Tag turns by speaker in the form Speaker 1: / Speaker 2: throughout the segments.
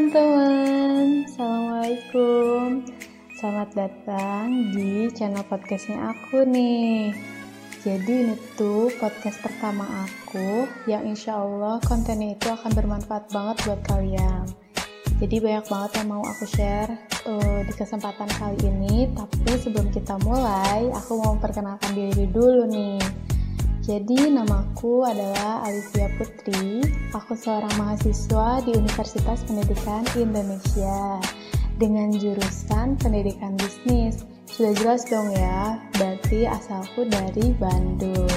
Speaker 1: teman-teman, Assalamualaikum. Selamat datang di channel podcastnya aku nih. Jadi ini tuh podcast pertama aku Yang insya Allah kontennya itu akan bermanfaat banget buat kalian. Jadi banyak banget yang mau aku share uh, di kesempatan kali ini. Tapi sebelum kita mulai, aku mau memperkenalkan diri dulu nih jadi namaku adalah Alivia Putri. Aku seorang mahasiswa di Universitas Pendidikan Indonesia dengan jurusan Pendidikan Bisnis. Sudah jelas dong ya, berarti asalku dari Bandung.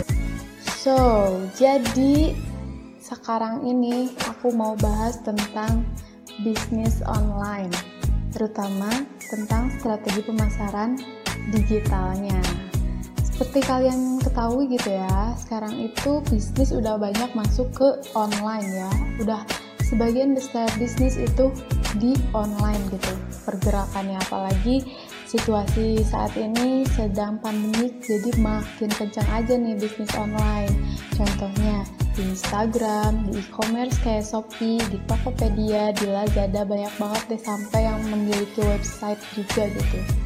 Speaker 1: So, jadi sekarang ini aku mau bahas tentang bisnis online, terutama tentang strategi pemasaran digitalnya. Seperti kalian ketahui gitu ya, sekarang itu bisnis udah banyak masuk ke online ya. Udah sebagian besar bisnis itu di online gitu. Pergerakannya apalagi situasi saat ini sedang pandemi jadi makin kencang aja nih bisnis online. Contohnya di Instagram, di e-commerce kayak Shopee, di Tokopedia, di Lazada banyak banget deh sampai yang memiliki website juga gitu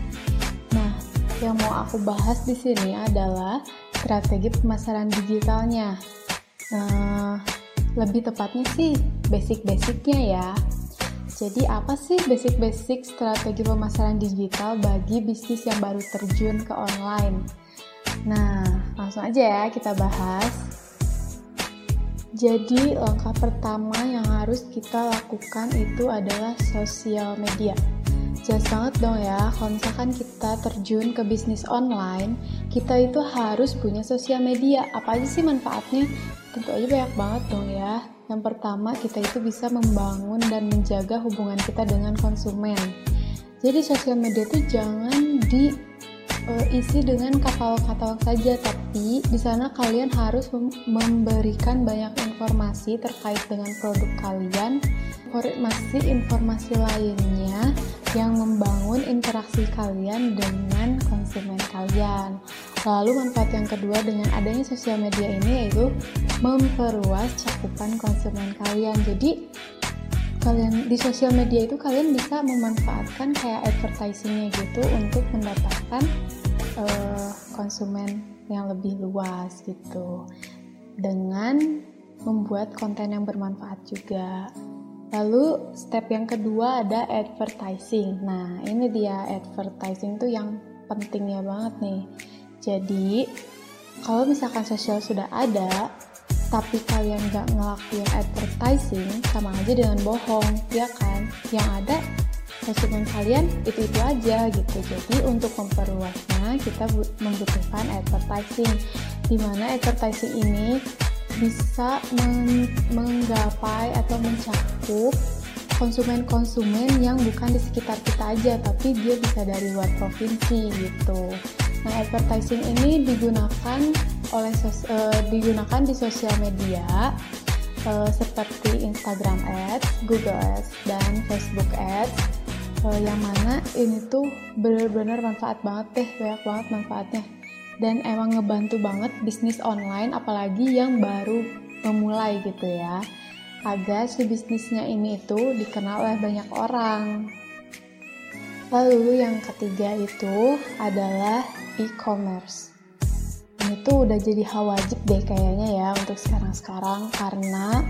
Speaker 1: yang mau aku bahas di sini adalah strategi pemasaran digitalnya. Nah, lebih tepatnya sih basic-basicnya ya. Jadi apa sih basic-basic strategi pemasaran digital bagi bisnis yang baru terjun ke online? Nah, langsung aja ya kita bahas. Jadi langkah pertama yang harus kita lakukan itu adalah sosial media jelas banget dong ya kalau misalkan kita terjun ke bisnis online kita itu harus punya sosial media. Apa aja sih manfaatnya? Tentu aja banyak banget dong ya. Yang pertama kita itu bisa membangun dan menjaga hubungan kita dengan konsumen. Jadi sosial media itu jangan di uh, isi dengan katalog-katalog saja, tapi di sana kalian harus memberikan banyak informasi terkait dengan produk kalian, informasi-informasi lainnya yang membangun interaksi kalian dengan konsumen kalian. Lalu manfaat yang kedua dengan adanya sosial media ini yaitu memperluas cakupan konsumen kalian. Jadi kalian di sosial media itu kalian bisa memanfaatkan kayak advertisingnya gitu untuk mendapatkan uh, konsumen yang lebih luas gitu dengan membuat konten yang bermanfaat juga. Lalu step yang kedua ada advertising. Nah ini dia advertising tuh yang pentingnya banget nih. Jadi kalau misalkan sosial sudah ada, tapi kalian nggak ngelakuin advertising sama aja dengan bohong ya kan yang ada konsumen kalian itu itu aja gitu jadi untuk memperluasnya kita membutuhkan advertising di mana advertising ini bisa meng menggapai atau mencakup konsumen-konsumen yang bukan di sekitar kita aja tapi dia bisa dari luar provinsi gitu. Nah advertising ini digunakan oleh sos, uh, digunakan di sosial media uh, seperti Instagram Ads, Google Ads, dan Facebook Ads uh, yang mana ini tuh benar-benar manfaat banget deh, banyak banget manfaatnya dan emang ngebantu banget bisnis online apalagi yang baru memulai gitu ya. Agar si bisnisnya ini itu dikenal oleh banyak orang. Lalu yang ketiga itu adalah e-commerce. Ini tuh udah jadi hal wajib deh kayaknya ya untuk sekarang-sekarang karena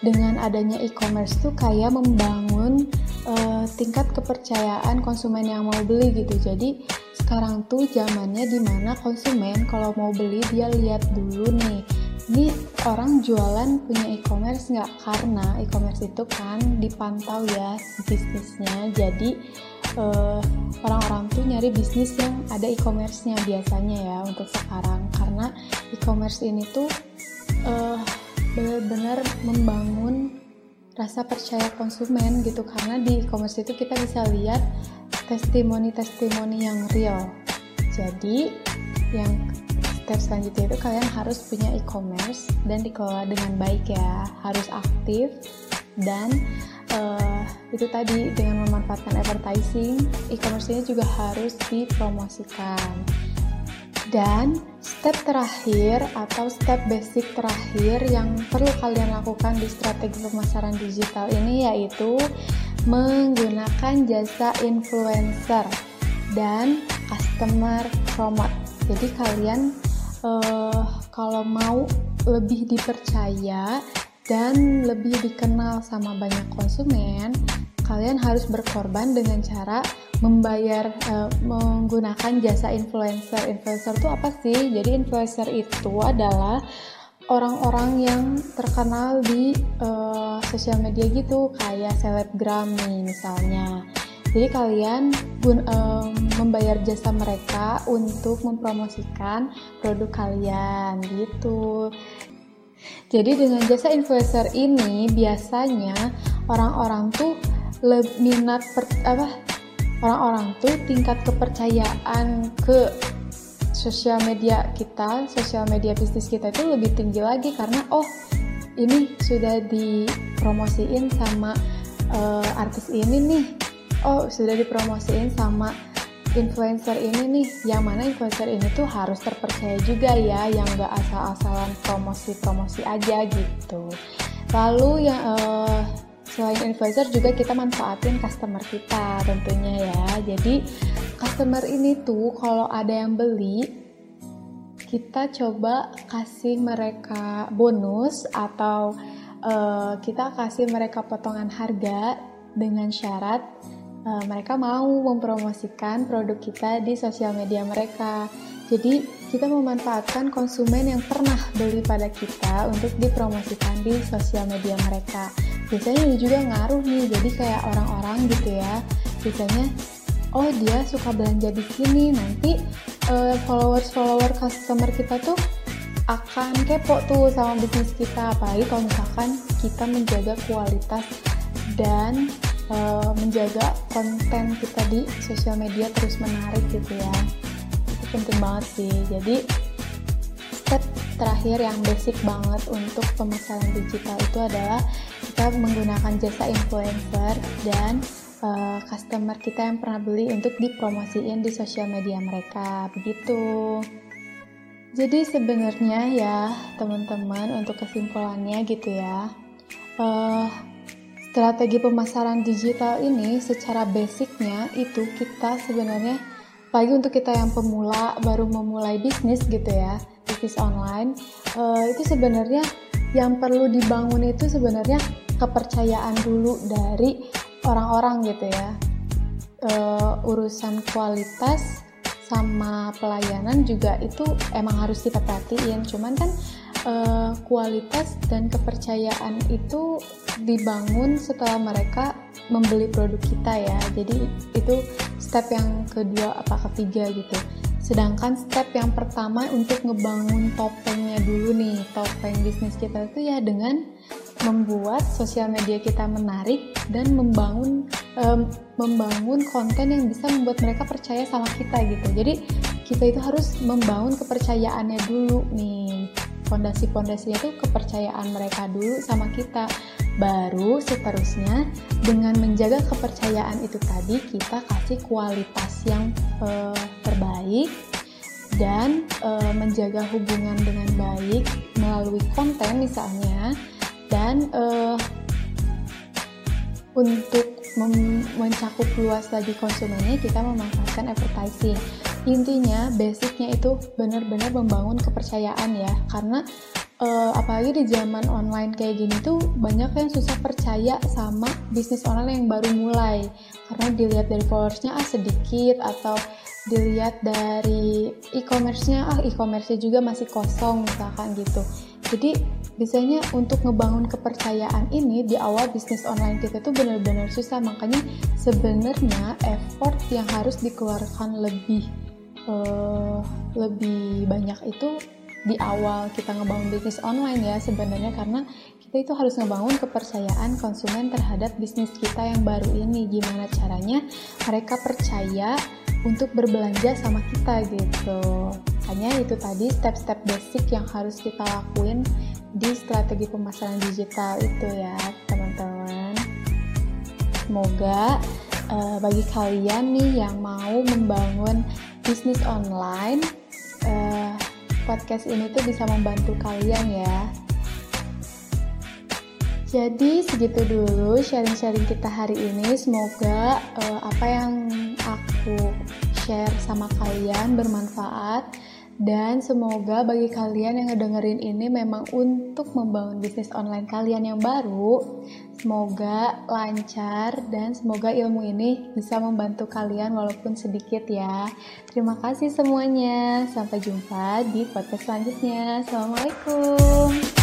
Speaker 1: dengan adanya e-commerce tuh kayak membangun uh, tingkat kepercayaan konsumen yang mau beli gitu. Jadi sekarang tuh zamannya di mana konsumen kalau mau beli dia lihat dulu nih, ini orang jualan punya e-commerce nggak? Karena e-commerce itu kan dipantau ya bisnisnya. Jadi uh, orang-orang tuh nyari bisnis yang ada e-commerce-nya biasanya ya untuk sekarang karena e-commerce ini tuh uh, benar-benar membangun rasa percaya konsumen gitu. Karena di e-commerce itu kita bisa lihat testimoni-testimoni yang real. Jadi yang step selanjutnya itu kalian harus punya e-commerce dan dikelola dengan baik ya. Harus aktif dan uh, itu tadi dengan memanfaatkan advertising e-commerce ini juga harus dipromosikan dan step terakhir atau step basic terakhir yang perlu kalian lakukan di strategi pemasaran digital ini yaitu menggunakan jasa influencer dan customer promote. Jadi kalian uh, kalau mau lebih dipercaya dan lebih dikenal sama banyak konsumen, kalian harus berkorban dengan cara membayar uh, menggunakan jasa influencer. Influencer itu apa sih? Jadi influencer itu adalah orang-orang yang terkenal di uh, sosial media gitu kayak selebgram nih misalnya jadi kalian gun, um, membayar jasa mereka untuk mempromosikan produk kalian gitu jadi dengan jasa influencer ini biasanya orang-orang tuh minat per, apa? Orang-orang tuh tingkat kepercayaan ke sosial media kita, sosial media bisnis kita itu lebih tinggi lagi karena oh ini sudah dipromosiin sama uh, artis ini nih, oh sudah dipromosiin sama influencer ini nih, yang mana influencer ini tuh harus terpercaya juga ya, yang gak asal-asalan promosi-promosi aja gitu. Lalu yang uh, selain influencer juga kita manfaatin customer kita tentunya ya. Jadi customer ini tuh kalau ada yang beli kita coba kasih mereka bonus atau uh, kita kasih mereka potongan harga dengan syarat uh, mereka mau mempromosikan produk kita di sosial media mereka. Jadi kita memanfaatkan konsumen yang pernah beli pada kita untuk dipromosikan di sosial media mereka. Biasanya ini juga ngaruh nih, jadi kayak orang-orang gitu ya. Biasanya oh dia suka belanja di sini nanti uh, followers follower customer kita tuh akan kepo tuh sama bisnis kita. Apalagi kalau misalkan kita menjaga kualitas dan uh, menjaga konten kita di sosial media terus menarik gitu ya. Itu penting banget sih. Jadi step terakhir yang basic banget untuk pemasaran digital itu adalah kita menggunakan jasa influencer dan uh, customer kita yang pernah beli untuk dipromosiin di sosial media mereka begitu. Jadi sebenarnya ya teman-teman untuk kesimpulannya gitu ya uh, strategi pemasaran digital ini secara basicnya itu kita sebenarnya pagi untuk kita yang pemula baru memulai bisnis gitu ya bisnis online uh, itu sebenarnya yang perlu dibangun itu sebenarnya kepercayaan dulu dari orang-orang gitu ya. Uh, urusan kualitas sama pelayanan juga itu emang harus kita perhatiin. Cuman kan uh, kualitas dan kepercayaan itu dibangun setelah mereka membeli produk kita ya. Jadi itu step yang kedua apa ketiga gitu. Sedangkan step yang pertama untuk ngebangun topengnya dulu nih topeng bisnis kita itu ya dengan membuat sosial media kita menarik dan membangun um, membangun konten yang bisa membuat mereka percaya sama kita gitu. Jadi kita itu harus membangun kepercayaannya dulu nih. Pondasi-pondasinya itu kepercayaan mereka dulu sama kita. Baru seterusnya dengan menjaga kepercayaan itu tadi kita kasih kualitas yang uh, terbaik dan uh, menjaga hubungan dengan baik melalui konten misalnya dan uh, untuk mencakup luas lagi konsumennya kita memanfaatkan advertising. Intinya basicnya itu benar-benar membangun kepercayaan ya. Karena uh, apalagi di zaman online kayak gini tuh banyak yang susah percaya sama bisnis online yang baru mulai. Karena dilihat dari followersnya ah sedikit atau dilihat dari e-commerce-nya ah e-commerce-nya juga masih kosong misalkan gitu. Jadi biasanya untuk ngebangun kepercayaan ini di awal bisnis online kita tuh benar-benar susah. Makanya sebenarnya effort yang harus dikeluarkan lebih uh, lebih banyak itu di awal kita ngebangun bisnis online ya sebenarnya. Karena kita itu harus ngebangun kepercayaan konsumen terhadap bisnis kita yang baru ini. Gimana caranya mereka percaya untuk berbelanja sama kita gitu. Hanya itu tadi step-step basic yang harus kita lakuin di strategi pemasaran digital itu ya teman-teman. Semoga uh, bagi kalian nih yang mau membangun bisnis online uh, podcast ini tuh bisa membantu kalian ya. Jadi segitu dulu sharing-sharing kita hari ini. Semoga uh, apa yang aku share sama kalian bermanfaat dan semoga bagi kalian yang ngedengerin ini memang untuk membangun bisnis online kalian yang baru. Semoga lancar dan semoga ilmu ini bisa membantu kalian walaupun sedikit ya. Terima kasih semuanya. Sampai jumpa di podcast selanjutnya. Assalamualaikum.